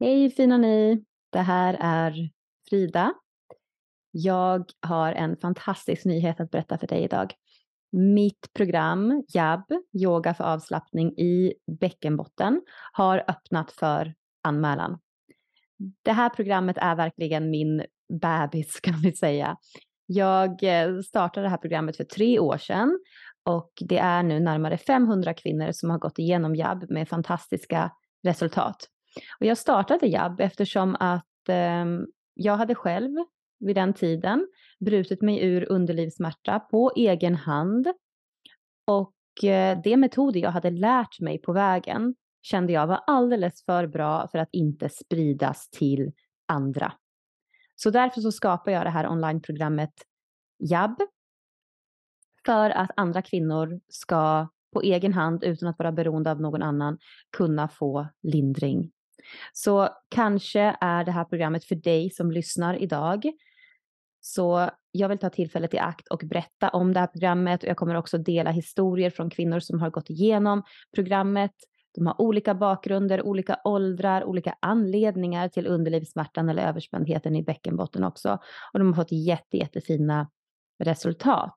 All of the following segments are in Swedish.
Hej fina ni! Det här är Frida. Jag har en fantastisk nyhet att berätta för dig idag. Mitt program JAB, yoga för avslappning i bäckenbotten, har öppnat för anmälan. Det här programmet är verkligen min bebis kan vi säga. Jag eh, startade det här programmet för tre år sedan och det är nu närmare 500 kvinnor som har gått igenom JAB med fantastiska resultat. Och jag startade JAB eftersom att eh, jag hade själv vid den tiden brutit mig ur underlivssmärta på egen hand. Och eh, de metoder jag hade lärt mig på vägen kände jag var alldeles för bra för att inte spridas till andra. Så därför så skapar jag det här onlineprogrammet JAB för att andra kvinnor ska på egen hand utan att vara beroende av någon annan kunna få lindring så kanske är det här programmet för dig som lyssnar idag. Så jag vill ta tillfället i akt och berätta om det här programmet och jag kommer också dela historier från kvinnor som har gått igenom programmet. De har olika bakgrunder, olika åldrar, olika anledningar till underlivssmärtan eller överspändheten i bäckenbotten också. Och de har fått jätte, jättefina resultat.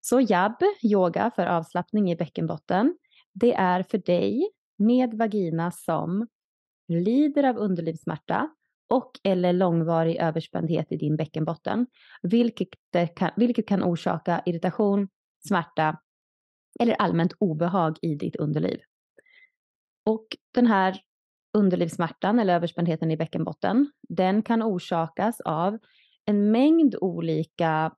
Så jabb, yoga för avslappning i bäckenbotten, det är för dig med vagina som lider av underlivssmärta och eller långvarig överspändhet i din bäckenbotten, vilket kan, vilket kan orsaka irritation, smärta eller allmänt obehag i ditt underliv. Och den här underlivssmärtan eller överspändheten i bäckenbotten, den kan orsakas av en mängd olika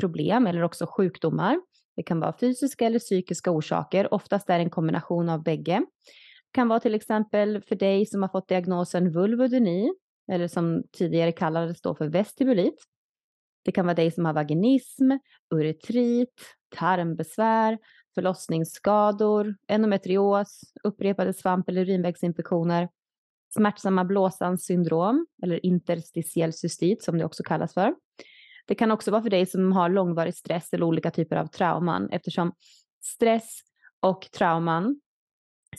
problem eller också sjukdomar. Det kan vara fysiska eller psykiska orsaker, oftast är det en kombination av bägge kan vara till exempel för dig som har fått diagnosen vulvodyni, eller som tidigare kallades då för vestibulit. Det kan vara dig som har vaginism, uretrit, tarmbesvär, förlossningsskador, endometrios, upprepade svamp eller urinvägsinfektioner, smärtsamma blåsans syndrom eller interstitiell cystit som det också kallas för. Det kan också vara för dig som har långvarig stress eller olika typer av trauman eftersom stress och trauman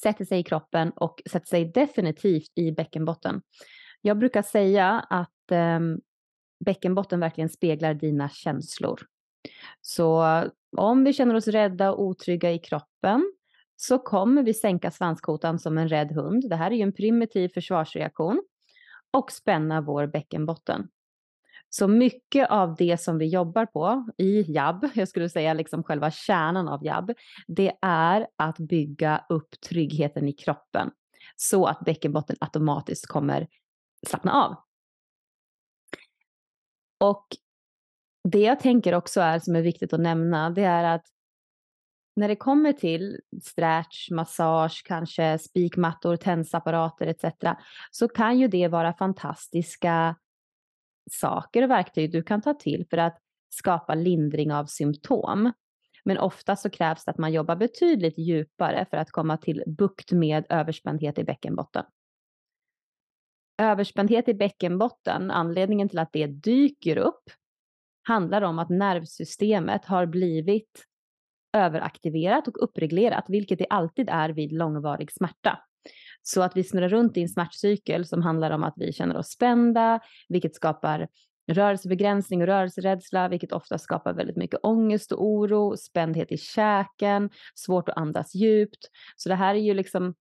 sätter sig i kroppen och sätter sig definitivt i bäckenbotten. Jag brukar säga att eh, bäckenbotten verkligen speglar dina känslor. Så om vi känner oss rädda och otrygga i kroppen så kommer vi sänka svanskotan som en rädd hund. Det här är ju en primitiv försvarsreaktion och spänna vår bäckenbotten. Så mycket av det som vi jobbar på i JAB, jag skulle säga liksom själva kärnan av JAB, det är att bygga upp tryggheten i kroppen så att bäckenbotten automatiskt kommer slappna av. Och det jag tänker också är som är viktigt att nämna, det är att när det kommer till stretch, massage, kanske spikmattor, tensapparater etc. så kan ju det vara fantastiska saker och verktyg du kan ta till för att skapa lindring av symptom. Men ofta så krävs det att man jobbar betydligt djupare för att komma till bukt med överspändhet i bäckenbotten. Överspändhet i bäckenbotten, anledningen till att det dyker upp, handlar om att nervsystemet har blivit överaktiverat och uppreglerat, vilket det alltid är vid långvarig smärta. Så att vi snurrar runt i en smärtcykel som handlar om att vi känner oss spända, vilket skapar rörelsebegränsning och rörelserädsla, vilket ofta skapar väldigt mycket ångest och oro, spändhet i käken, svårt att andas djupt. Så det här är ju liksom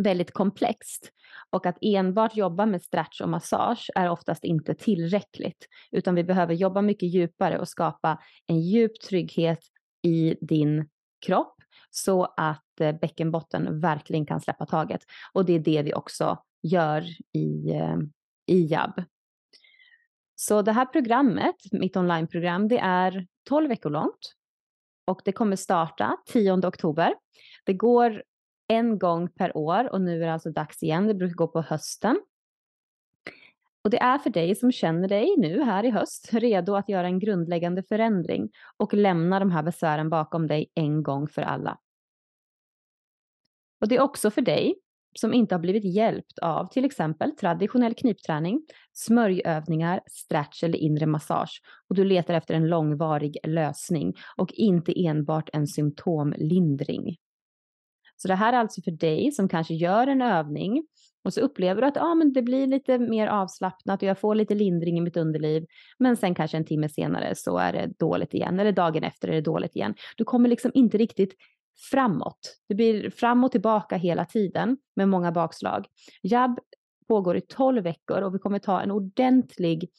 väldigt komplext och att enbart jobba med stretch och massage är oftast inte tillräckligt, utan vi behöver jobba mycket djupare och skapa en djup trygghet i din kropp så att eh, bäckenbotten verkligen kan släppa taget. Och det är det vi också gör i, eh, i JAB. Så det här programmet, mitt onlineprogram, det är 12 veckor långt och det kommer starta 10 oktober. Det går en gång per år och nu är det alltså dags igen. Det brukar gå på hösten. Och det är för dig som känner dig nu här i höst redo att göra en grundläggande förändring och lämna de här besvären bakom dig en gång för alla. Och det är också för dig som inte har blivit hjälpt av till exempel traditionell knipträning, smörjövningar, stretch eller inre massage och du letar efter en långvarig lösning och inte enbart en symptomlindring. Så det här är alltså för dig som kanske gör en övning Och så upplever du att ah, men det blir lite mer avslappnat och jag får lite lindring i mitt underliv. Men sen kanske en timme senare så är det dåligt igen eller dagen efter är det dåligt igen. Du kommer liksom inte riktigt framåt. Det blir fram och tillbaka hela tiden med många bakslag. Jab pågår i 12 veckor och vi kommer ta en ordentlig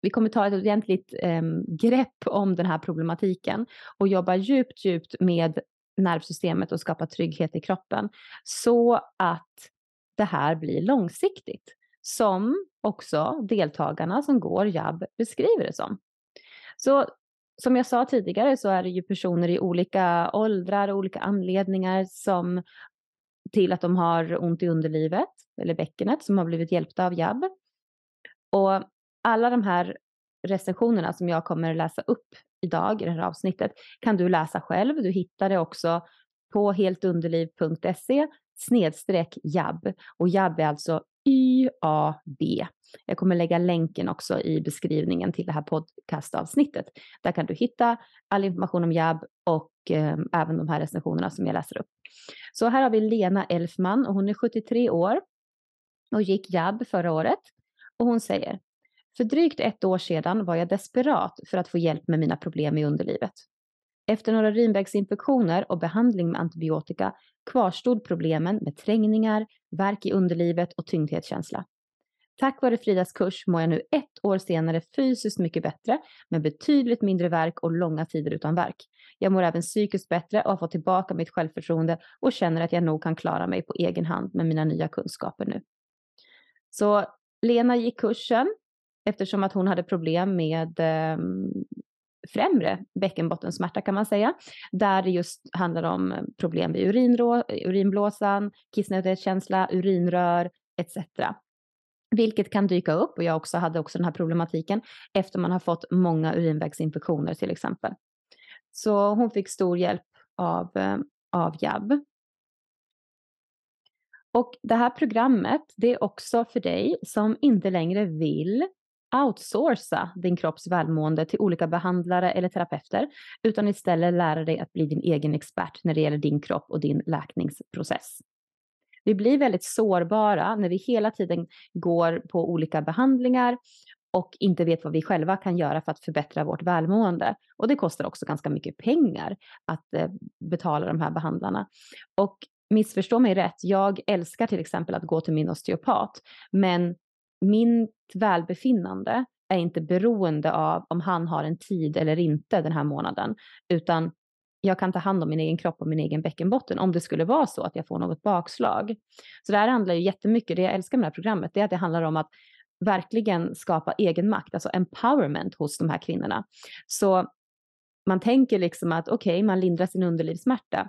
vi kommer ta ett ordentligt eh, grepp om den här problematiken och jobba djupt, djupt med nervsystemet och skapa trygghet i kroppen så att det här blir långsiktigt. Som också deltagarna som går JAB beskriver det som. Så som jag sa tidigare så är det ju personer i olika åldrar och olika anledningar som till att de har ont i underlivet eller bäckenet som har blivit hjälpta av JAB. Och alla de här recensionerna som jag kommer läsa upp idag i det här avsnittet kan du läsa själv. Du hittar det också på heltunderliv.se snedstreck jabb och jabb är alltså YAB. Jag kommer lägga länken också i beskrivningen till det här podcastavsnittet. Där kan du hitta all information om JAB och eh, även de här recensionerna som jag läser upp. Så här har vi Lena Elfman och hon är 73 år och gick JAB förra året. Och hon säger för drygt ett år sedan var jag desperat för att få hjälp med mina problem i underlivet. Efter några urinvägsinfektioner och behandling med antibiotika kvarstod problemen med trängningar, värk i underlivet och tyngdhetskänsla. Tack vare Fridas kurs mår jag nu ett år senare fysiskt mycket bättre med betydligt mindre värk och långa tider utan värk. Jag mår även psykiskt bättre och har fått tillbaka mitt självförtroende och känner att jag nog kan klara mig på egen hand med mina nya kunskaper nu. Så Lena gick kursen eftersom att hon hade problem med eh, främre bäckenbottensmärta kan man säga, där det just handlar om problem med urinrå, urinblåsan, kissnödighetskänsla, urinrör etc. Vilket kan dyka upp och jag också hade också den här problematiken efter man har fått många urinvägsinfektioner till exempel. Så hon fick stor hjälp av, eh, av JAB. Och det här programmet, det är också för dig som inte längre vill outsourca din kropps välmående till olika behandlare eller terapeuter, utan istället lära dig att bli din egen expert när det gäller din kropp och din läkningsprocess. Vi blir väldigt sårbara när vi hela tiden går på olika behandlingar och inte vet vad vi själva kan göra för att förbättra vårt välmående. Och det kostar också ganska mycket pengar att eh, betala de här behandlarna. Och missförstå mig rätt, jag älskar till exempel att gå till min osteopat, men mitt välbefinnande är inte beroende av om han har en tid eller inte den här månaden, utan jag kan ta hand om min egen kropp och min egen bäckenbotten om det skulle vara så att jag får något bakslag. Så det här handlar ju jättemycket, det jag älskar med det här programmet, det är att det handlar om att verkligen skapa egen makt, alltså empowerment hos de här kvinnorna. Så man tänker liksom att okej, okay, man lindrar sin underlivssmärta,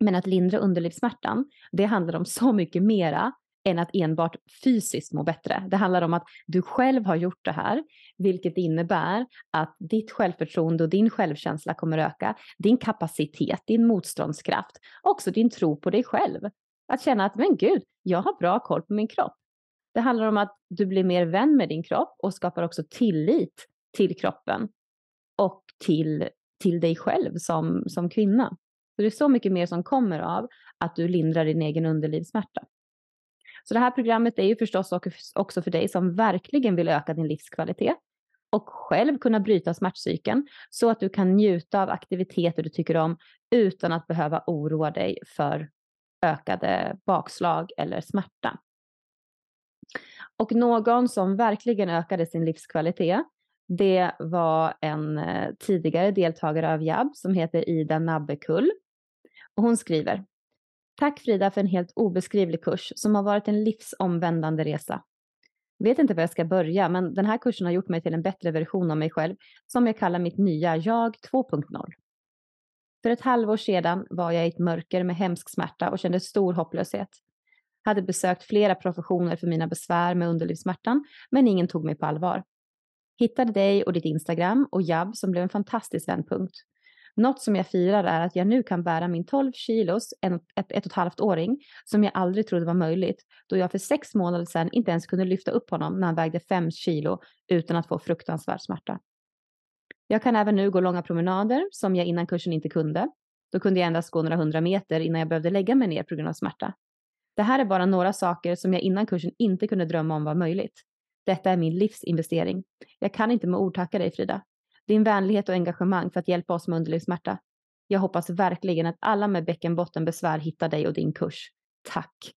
men att lindra underlivssmärtan, det handlar om så mycket mera än att enbart fysiskt må bättre. Det handlar om att du själv har gjort det här, vilket innebär att ditt självförtroende och din självkänsla kommer öka, din kapacitet, din motståndskraft, också din tro på dig själv. Att känna att, men gud, jag har bra koll på min kropp. Det handlar om att du blir mer vän med din kropp och skapar också tillit till kroppen och till, till dig själv som, som kvinna. Så det är så mycket mer som kommer av att du lindrar din egen underlivssmärta. Så det här programmet är ju förstås också för dig som verkligen vill öka din livskvalitet och själv kunna bryta smärtcykeln så att du kan njuta av aktiviteter du tycker om utan att behöva oroa dig för ökade bakslag eller smärta. Och någon som verkligen ökade sin livskvalitet, det var en eh, tidigare deltagare av JAB som heter Ida Nabbekull. Och hon skriver Tack Frida för en helt obeskrivlig kurs som har varit en livsomvändande resa. Vet inte var jag ska börja, men den här kursen har gjort mig till en bättre version av mig själv som jag kallar mitt nya jag 2.0. För ett halvår sedan var jag i ett mörker med hemsk smärta och kände stor hopplöshet. Hade besökt flera professioner för mina besvär med underlivssmärtan, men ingen tog mig på allvar. Hittade dig och ditt Instagram och Jab som blev en fantastisk vändpunkt. Något som jag firar är att jag nu kan bära min 12 kilos, en, ett, ett och ett halvt åring, som jag aldrig trodde var möjligt, då jag för sex månader sedan inte ens kunde lyfta upp honom när han vägde 5 kilo utan att få fruktansvärd smärta. Jag kan även nu gå långa promenader som jag innan kursen inte kunde. Då kunde jag endast gå några hundra meter innan jag behövde lägga mig ner på grund av smärta. Det här är bara några saker som jag innan kursen inte kunde drömma om var möjligt. Detta är min livsinvestering. Jag kan inte med ord tacka dig Frida. Din vänlighet och engagemang för att hjälpa oss med underlivssmärta. Jag hoppas verkligen att alla med bäckenbottenbesvär hittar dig och din kurs. Tack!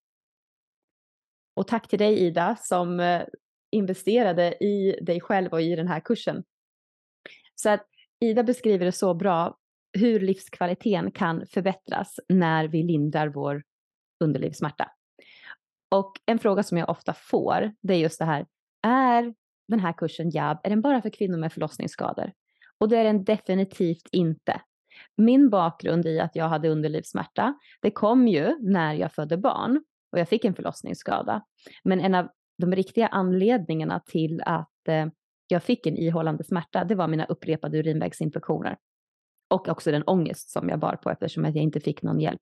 Och tack till dig Ida som eh, investerade i dig själv och i den här kursen. Så att Ida beskriver det så bra hur livskvaliteten kan förbättras när vi lindrar vår underlivssmärta. Och en fråga som jag ofta får, det är just det här, är den här kursen JAB, är den bara för kvinnor med förlossningsskador? Och det är den definitivt inte. Min bakgrund i att jag hade underlivssmärta, det kom ju när jag födde barn och jag fick en förlossningsskada. Men en av de riktiga anledningarna till att eh, jag fick en ihållande smärta, det var mina upprepade urinvägsinfektioner. Och också den ångest som jag bar på eftersom jag inte fick någon hjälp.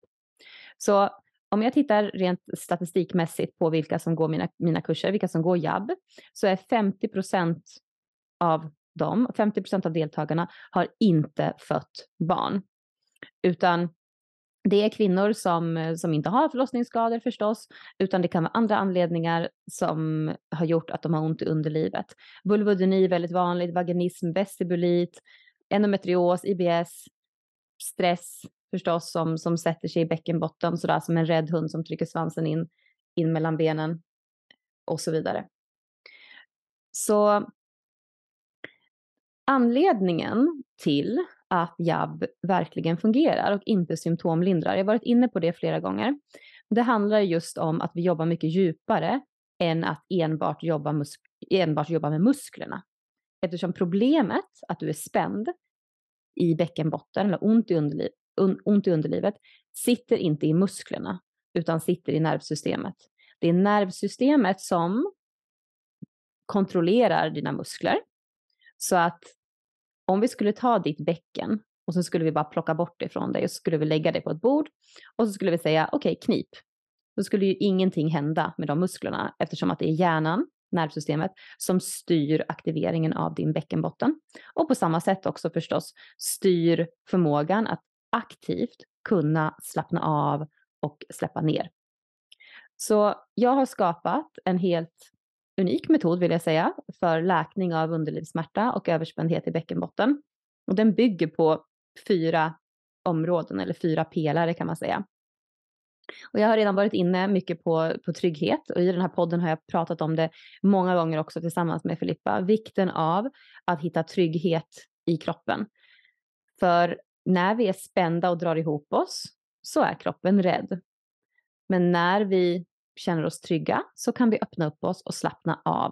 Så om jag tittar rent statistikmässigt på vilka som går mina, mina kurser, vilka som går JAB, så är 50 procent av dem, 50 procent av deltagarna har inte fött barn. Utan det är kvinnor som, som inte har förlossningsskador förstås, utan det kan vara andra anledningar som har gjort att de har ont i underlivet. Vulvodyni är väldigt vanligt, vaginism, vestibulit, endometrios, IBS, stress förstås som, som sätter sig i bäckenbotten sådär som en rädd hund som trycker svansen in, in mellan benen och så vidare. Så anledningen till att JAB verkligen fungerar och inte symptomlindrar, jag har varit inne på det flera gånger, det handlar just om att vi jobbar mycket djupare än att enbart jobba, musk enbart jobba med musklerna. Eftersom problemet att du är spänd i bäckenbotten eller ont i, underliv, un, ont i underlivet sitter inte i musklerna utan sitter i nervsystemet. Det är nervsystemet som kontrollerar dina muskler. Så att om vi skulle ta ditt bäcken och så skulle vi bara plocka bort det från dig och så skulle vi lägga det på ett bord och så skulle vi säga okej, okay, knip. Då skulle ju ingenting hända med de musklerna eftersom att det är hjärnan nervsystemet som styr aktiveringen av din bäckenbotten. Och på samma sätt också förstås styr förmågan att aktivt kunna slappna av och släppa ner. Så jag har skapat en helt unik metod vill jag säga för läkning av underlivssmärta och överspändhet i bäckenbotten. Och den bygger på fyra områden eller fyra pelare kan man säga. Och jag har redan varit inne mycket på, på trygghet och i den här podden har jag pratat om det många gånger också tillsammans med Filippa. Vikten av att hitta trygghet i kroppen. För när vi är spända och drar ihop oss så är kroppen rädd. Men när vi känner oss trygga så kan vi öppna upp oss och slappna av.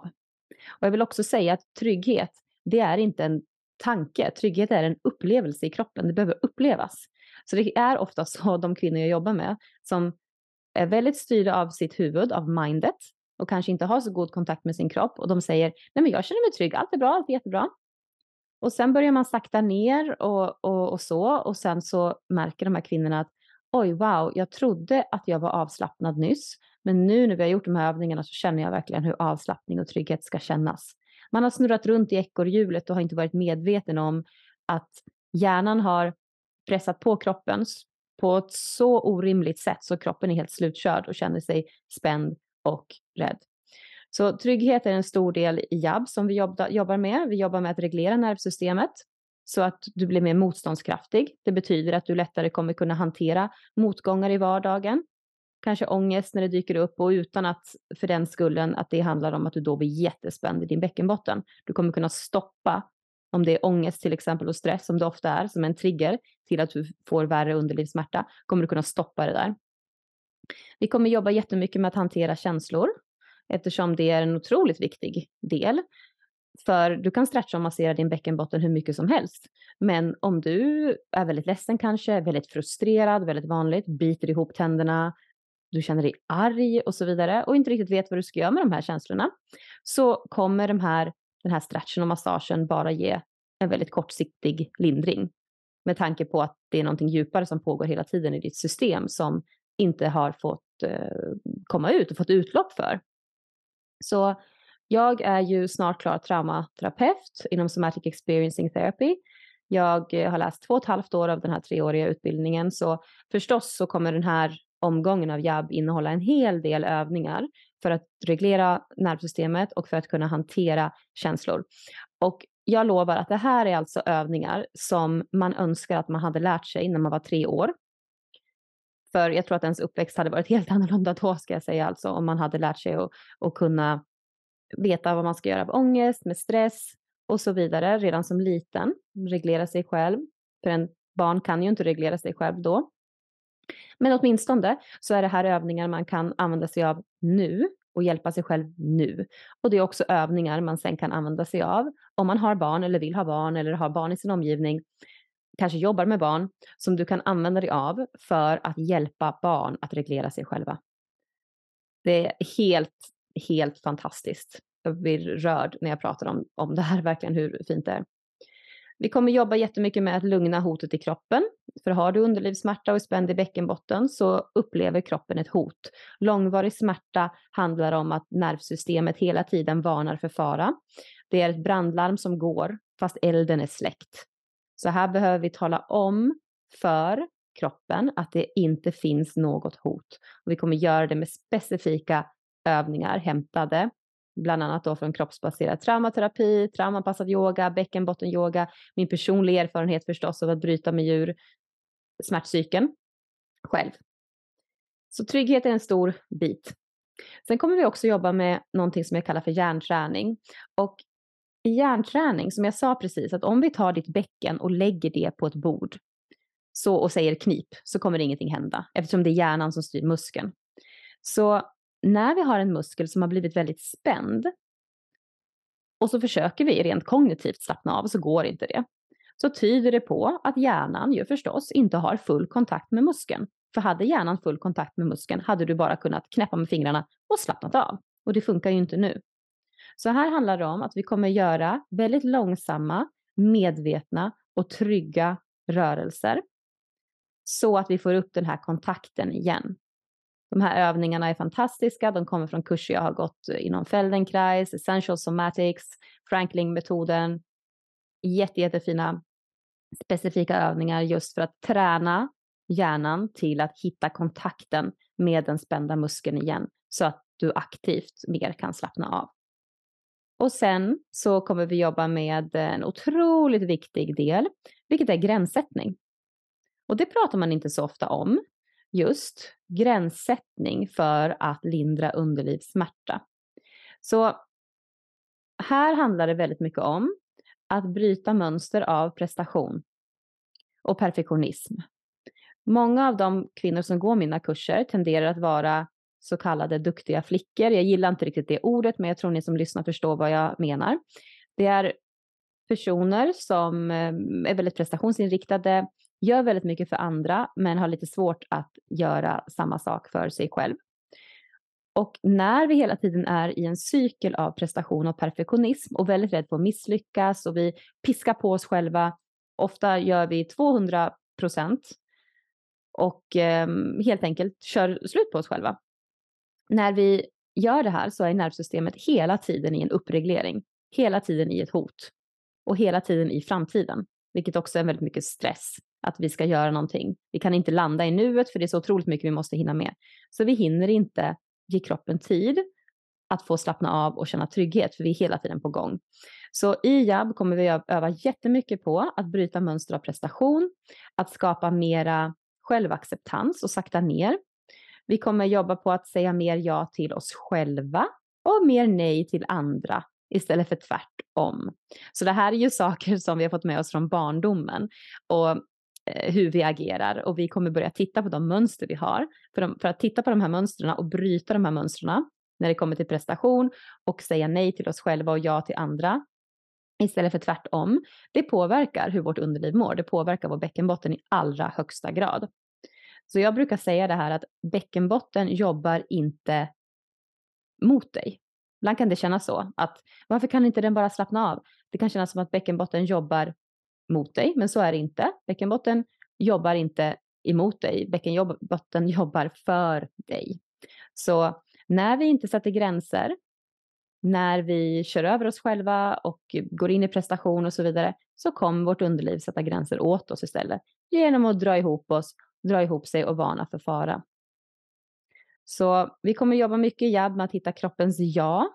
Och jag vill också säga att trygghet, det är inte en tanke. Trygghet är en upplevelse i kroppen. Det behöver upplevas. Så det är ofta så de kvinnor jag jobbar med som är väldigt styrda av sitt huvud, av mindet och kanske inte har så god kontakt med sin kropp och de säger nej men jag känner mig trygg, allt är bra, allt är jättebra. Och sen börjar man sakta ner och, och, och så och sen så märker de här kvinnorna att oj wow, jag trodde att jag var avslappnad nyss, men nu när vi har gjort de här övningarna så känner jag verkligen hur avslappning och trygghet ska kännas. Man har snurrat runt i ekorrhjulet och har inte varit medveten om att hjärnan har pressat på kroppen på ett så orimligt sätt så kroppen är helt slutkörd och känner sig spänd och rädd. Så trygghet är en stor del i JAB som vi jobbar med. Vi jobbar med att reglera nervsystemet så att du blir mer motståndskraftig. Det betyder att du lättare kommer kunna hantera motgångar i vardagen. Kanske ångest när det dyker upp och utan att för den skullen att det handlar om att du då blir jättespänd i din bäckenbotten. Du kommer kunna stoppa om det är ångest till exempel och stress som det ofta är som en trigger till att du får värre underlivssmärta kommer du kunna stoppa det där. Vi kommer jobba jättemycket med att hantera känslor eftersom det är en otroligt viktig del. För du kan stretcha och massera din bäckenbotten hur mycket som helst. Men om du är väldigt ledsen kanske, väldigt frustrerad, väldigt vanligt, biter ihop tänderna, du känner dig arg och så vidare och inte riktigt vet vad du ska göra med de här känslorna så kommer de här, den här stretchen och massagen bara ge en väldigt kortsiktig lindring med tanke på att det är någonting djupare som pågår hela tiden i ditt system som inte har fått eh, komma ut och fått utlopp för. Så jag är ju snart klar traumaterapeut inom Somatic Experiencing Therapy. Jag eh, har läst två och ett halvt år av den här treåriga utbildningen så förstås så kommer den här omgången av JAB innehålla en hel del övningar för att reglera nervsystemet och för att kunna hantera känslor. Och jag lovar att det här är alltså övningar som man önskar att man hade lärt sig när man var tre år. För jag tror att ens uppväxt hade varit helt annorlunda då ska jag säga alltså om man hade lärt sig att, att kunna veta vad man ska göra av ångest, med stress och så vidare redan som liten. Reglera sig själv. För en barn kan ju inte reglera sig själv då. Men åtminstone så är det här övningar man kan använda sig av nu och hjälpa sig själv nu. Och det är också övningar man sen kan använda sig av om man har barn eller vill ha barn eller har barn i sin omgivning, kanske jobbar med barn, som du kan använda dig av för att hjälpa barn att reglera sig själva. Det är helt, helt fantastiskt. Jag blir rörd när jag pratar om, om det här, verkligen hur fint det är. Vi kommer jobba jättemycket med att lugna hotet i kroppen. För har du underlivssmärta och är spänd i bäckenbotten så upplever kroppen ett hot. Långvarig smärta handlar om att nervsystemet hela tiden varnar för fara. Det är ett brandlarm som går fast elden är släckt. Så här behöver vi tala om för kroppen att det inte finns något hot. Och vi kommer göra det med specifika övningar hämtade bland annat då från kroppsbaserad traumaterapi, traumapassad yoga, bäckenbottenyoga, min personliga erfarenhet förstås av att bryta med djur, smärtcykeln själv. Så trygghet är en stor bit. Sen kommer vi också jobba med någonting som jag kallar för hjärnträning. Och i hjärnträning, som jag sa precis, att om vi tar ditt bäcken och lägger det på ett bord så, och säger knip så kommer ingenting hända eftersom det är hjärnan som styr muskeln. Så när vi har en muskel som har blivit väldigt spänd och så försöker vi rent kognitivt slappna av så går inte det. Så tyder det på att hjärnan ju förstås inte har full kontakt med muskeln. För hade hjärnan full kontakt med muskeln hade du bara kunnat knäppa med fingrarna och slappnat av. Och det funkar ju inte nu. Så här handlar det om att vi kommer göra väldigt långsamma, medvetna och trygga rörelser. Så att vi får upp den här kontakten igen. De här övningarna är fantastiska. De kommer från kurser jag har gått inom Feldenkrais, Essential Somatics, Franklin-metoden. Jätte, jättefina specifika övningar just för att träna hjärnan till att hitta kontakten med den spända muskeln igen så att du aktivt mer kan slappna av. Och sen så kommer vi jobba med en otroligt viktig del, vilket är gränssättning. Och det pratar man inte så ofta om, just gränssättning för att lindra underlivssmärta. Så här handlar det väldigt mycket om att bryta mönster av prestation och perfektionism. Många av de kvinnor som går mina kurser tenderar att vara så kallade duktiga flickor. Jag gillar inte riktigt det ordet, men jag tror ni som lyssnar förstår vad jag menar. Det är personer som eh, är väldigt prestationsinriktade, gör väldigt mycket för andra, men har lite svårt att göra samma sak för sig själv. Och när vi hela tiden är i en cykel av prestation och perfektionism och väldigt rädd för att misslyckas och vi piskar på oss själva, ofta gör vi 200 procent och eh, helt enkelt kör slut på oss själva. När vi gör det här så är nervsystemet hela tiden i en uppreglering, hela tiden i ett hot och hela tiden i framtiden, vilket också är väldigt mycket stress att vi ska göra någonting. Vi kan inte landa i nuet för det är så otroligt mycket vi måste hinna med. Så vi hinner inte ge kroppen tid att få slappna av och känna trygghet för vi är hela tiden på gång. Så i JAB kommer vi öva jättemycket på att bryta mönster av prestation, att skapa mera självacceptans och sakta ner. Vi kommer jobba på att säga mer ja till oss själva och mer nej till andra istället för tvärtom. Så det här är ju saker som vi har fått med oss från barndomen och eh, hur vi agerar och vi kommer börja titta på de mönster vi har. För, de, för att titta på de här mönstren och bryta de här mönstren när det kommer till prestation och säga nej till oss själva och ja till andra istället för tvärtom. Det påverkar hur vårt underliv mår. Det påverkar vår bäckenbotten i allra högsta grad. Så jag brukar säga det här att bäckenbotten jobbar inte mot dig. Ibland kan det kännas så att varför kan inte den bara slappna av? Det kan kännas som att bäckenbotten jobbar mot dig, men så är det inte. Bäckenbotten jobbar inte emot dig, bäckenbotten jobbar för dig. Så när vi inte sätter gränser, när vi kör över oss själva och går in i prestation och så vidare, så kommer vårt underliv sätta gränser åt oss istället genom att dra ihop oss, dra ihop sig och varna för fara. Så vi kommer jobba mycket i jabb med att hitta kroppens ja,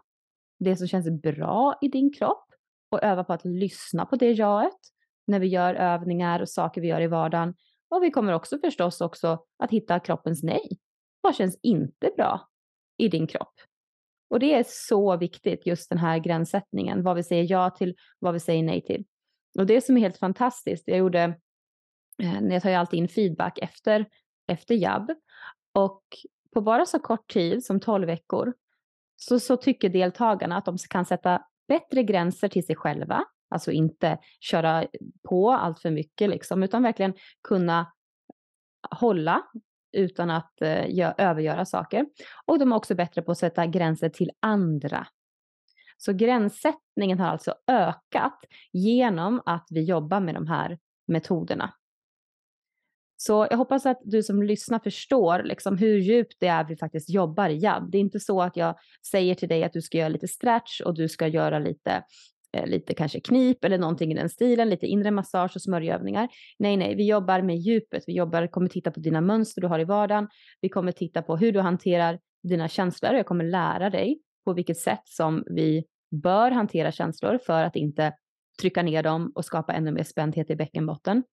det som känns bra i din kropp och öva på att lyssna på det jaet när vi gör övningar och saker vi gör i vardagen. Och vi kommer också förstås också att hitta kroppens nej. Vad känns inte bra i din kropp? Och det är så viktigt, just den här gränssättningen, vad vi säger ja till, vad vi säger nej till. Och det som är helt fantastiskt, jag gjorde, eh, jag tar ju alltid in feedback efter, efter jabb och på bara så kort tid som 12 veckor så, så tycker deltagarna att de kan sätta bättre gränser till sig själva, alltså inte köra på allt för mycket liksom, utan verkligen kunna hålla utan att eh, gör, övergöra saker. Och de är också bättre på att sätta gränser till andra. Så gränssättningen har alltså ökat genom att vi jobbar med de här metoderna. Så jag hoppas att du som lyssnar förstår liksom hur djupt det är vi faktiskt jobbar i jabb. Det är inte så att jag säger till dig att du ska göra lite stretch och du ska göra lite Eh, lite kanske knip eller någonting i den stilen, lite inre massage och smörjövningar. Nej, nej, vi jobbar med djupet. Vi jobbar, kommer titta på dina mönster du har i vardagen. Vi kommer titta på hur du hanterar dina känslor. Jag kommer lära dig på vilket sätt som vi bör hantera känslor för att inte trycka ner dem och skapa ännu mer spändhet i bäckenbotten.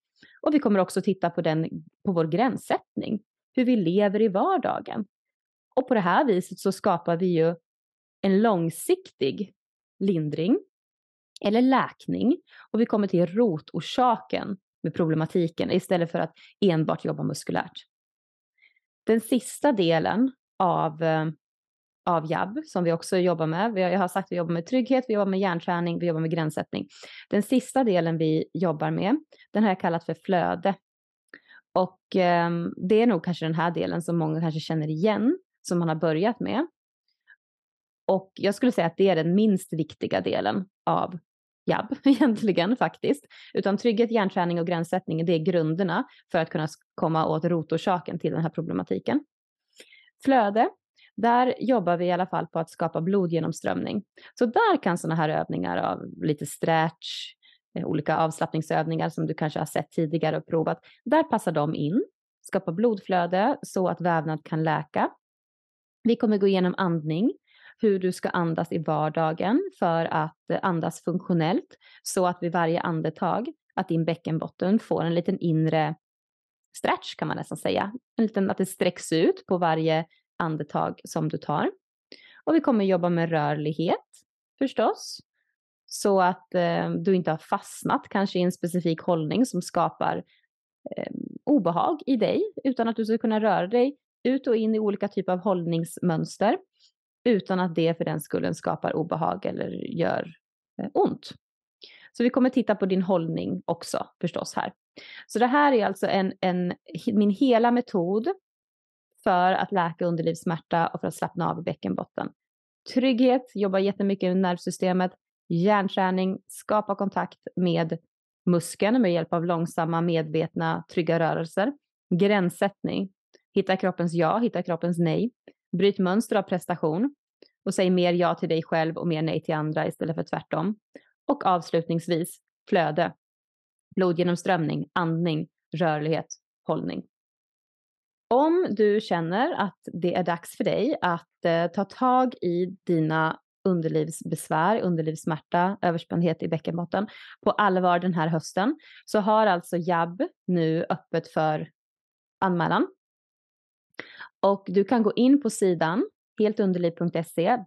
Och vi kommer också titta på, den, på vår gränssättning, hur vi lever i vardagen. Och på det här viset så skapar vi ju en långsiktig lindring eller läkning och vi kommer till rotorsaken med problematiken istället för att enbart jobba muskulärt. Den sista delen av eh, av jabb som vi också jobbar med. Jag har sagt att vi jobbar med trygghet, vi jobbar med hjärnträning, vi jobbar med gränssättning. Den sista delen vi jobbar med, den har jag kallat för flöde. Och eh, det är nog kanske den här delen som många kanske känner igen, som man har börjat med. Och jag skulle säga att det är den minst viktiga delen av jabb egentligen faktiskt. Utan trygghet, hjärnträning och gränssättning, det är grunderna för att kunna komma åt rotorsaken till den här problematiken. Flöde, där jobbar vi i alla fall på att skapa blodgenomströmning. Så där kan sådana här övningar av lite stretch, eh, olika avslappningsövningar som du kanske har sett tidigare och provat, där passar de in. Skapa blodflöde så att vävnad kan läka. Vi kommer gå igenom andning, hur du ska andas i vardagen för att eh, andas funktionellt så att vid varje andetag att din bäckenbotten får en liten inre stretch kan man nästan säga. En liten, att det sträcks ut på varje andetag som du tar. Och vi kommer jobba med rörlighet förstås. Så att eh, du inte har fastnat kanske i en specifik hållning som skapar eh, obehag i dig, utan att du ska kunna röra dig ut och in i olika typer av hållningsmönster utan att det för den skullen skapar obehag eller gör eh, ont. Så vi kommer titta på din hållning också förstås här. Så det här är alltså en, en, min hela metod för att läka underlivssmärta och för att slappna av i bäckenbotten. Trygghet, jobba jättemycket med nervsystemet, hjärnträning, skapa kontakt med muskeln med hjälp av långsamma, medvetna, trygga rörelser. Gränssättning, hitta kroppens ja, hitta kroppens nej. Bryt mönster av prestation och säg mer ja till dig själv och mer nej till andra istället för tvärtom. Och avslutningsvis flöde, blodgenomströmning, andning, rörlighet, hållning. Om du känner att det är dags för dig att eh, ta tag i dina underlivsbesvär, underlivssmärta, överspändhet i bäckenbotten på allvar den här hösten så har alltså JAB nu öppet för anmälan. Och du kan gå in på sidan heltunderliv.se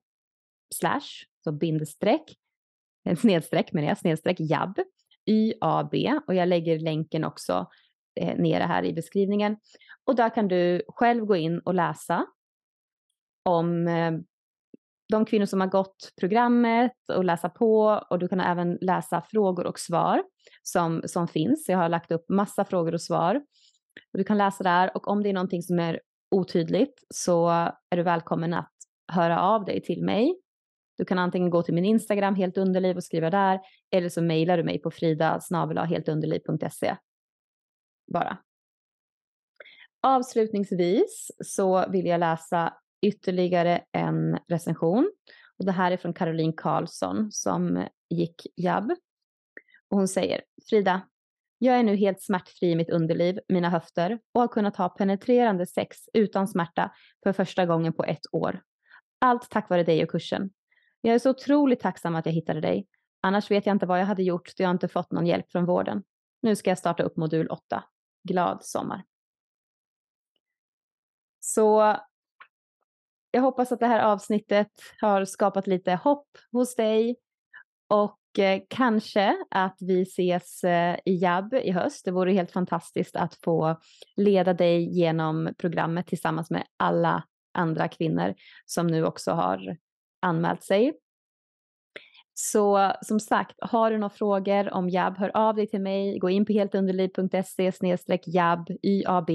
slash, så bindestreck, eh, snedstreck menar jag, snedstreck jabb, YAB och jag lägger länken också eh, nere här i beskrivningen. Och där kan du själv gå in och läsa om eh, de kvinnor som har gått programmet och läsa på och du kan även läsa frågor och svar som, som finns. Jag har lagt upp massa frågor och svar. Och du kan läsa där och om det är någonting som är otydligt så är du välkommen att höra av dig till mig. Du kan antingen gå till min Instagram helt underliv och skriva där eller så mejlar du mig på frida heltunderliv.se. Bara. Avslutningsvis så vill jag läsa ytterligare en recension. Och det här är från Caroline Karlsson som gick jabb. Och hon säger, Frida, jag är nu helt smärtfri i mitt underliv, mina höfter och har kunnat ha penetrerande sex utan smärta för första gången på ett år. Allt tack vare dig och kursen. Jag är så otroligt tacksam att jag hittade dig. Annars vet jag inte vad jag hade gjort då jag inte fått någon hjälp från vården. Nu ska jag starta upp modul 8. Glad sommar. Så jag hoppas att det här avsnittet har skapat lite hopp hos dig och Eh, kanske att vi ses eh, i Jab i höst. Det vore helt fantastiskt att få leda dig genom programmet tillsammans med alla andra kvinnor som nu också har anmält sig. Så som sagt, har du några frågor om Jab, hör av dig till mig. Gå in på heltunderliv.se jab, YAB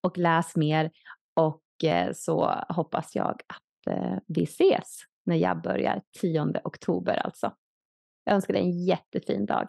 och läs mer. Och eh, så hoppas jag att vi ses när Jab börjar 10 oktober alltså. Jag önskar dig en jättefin dag.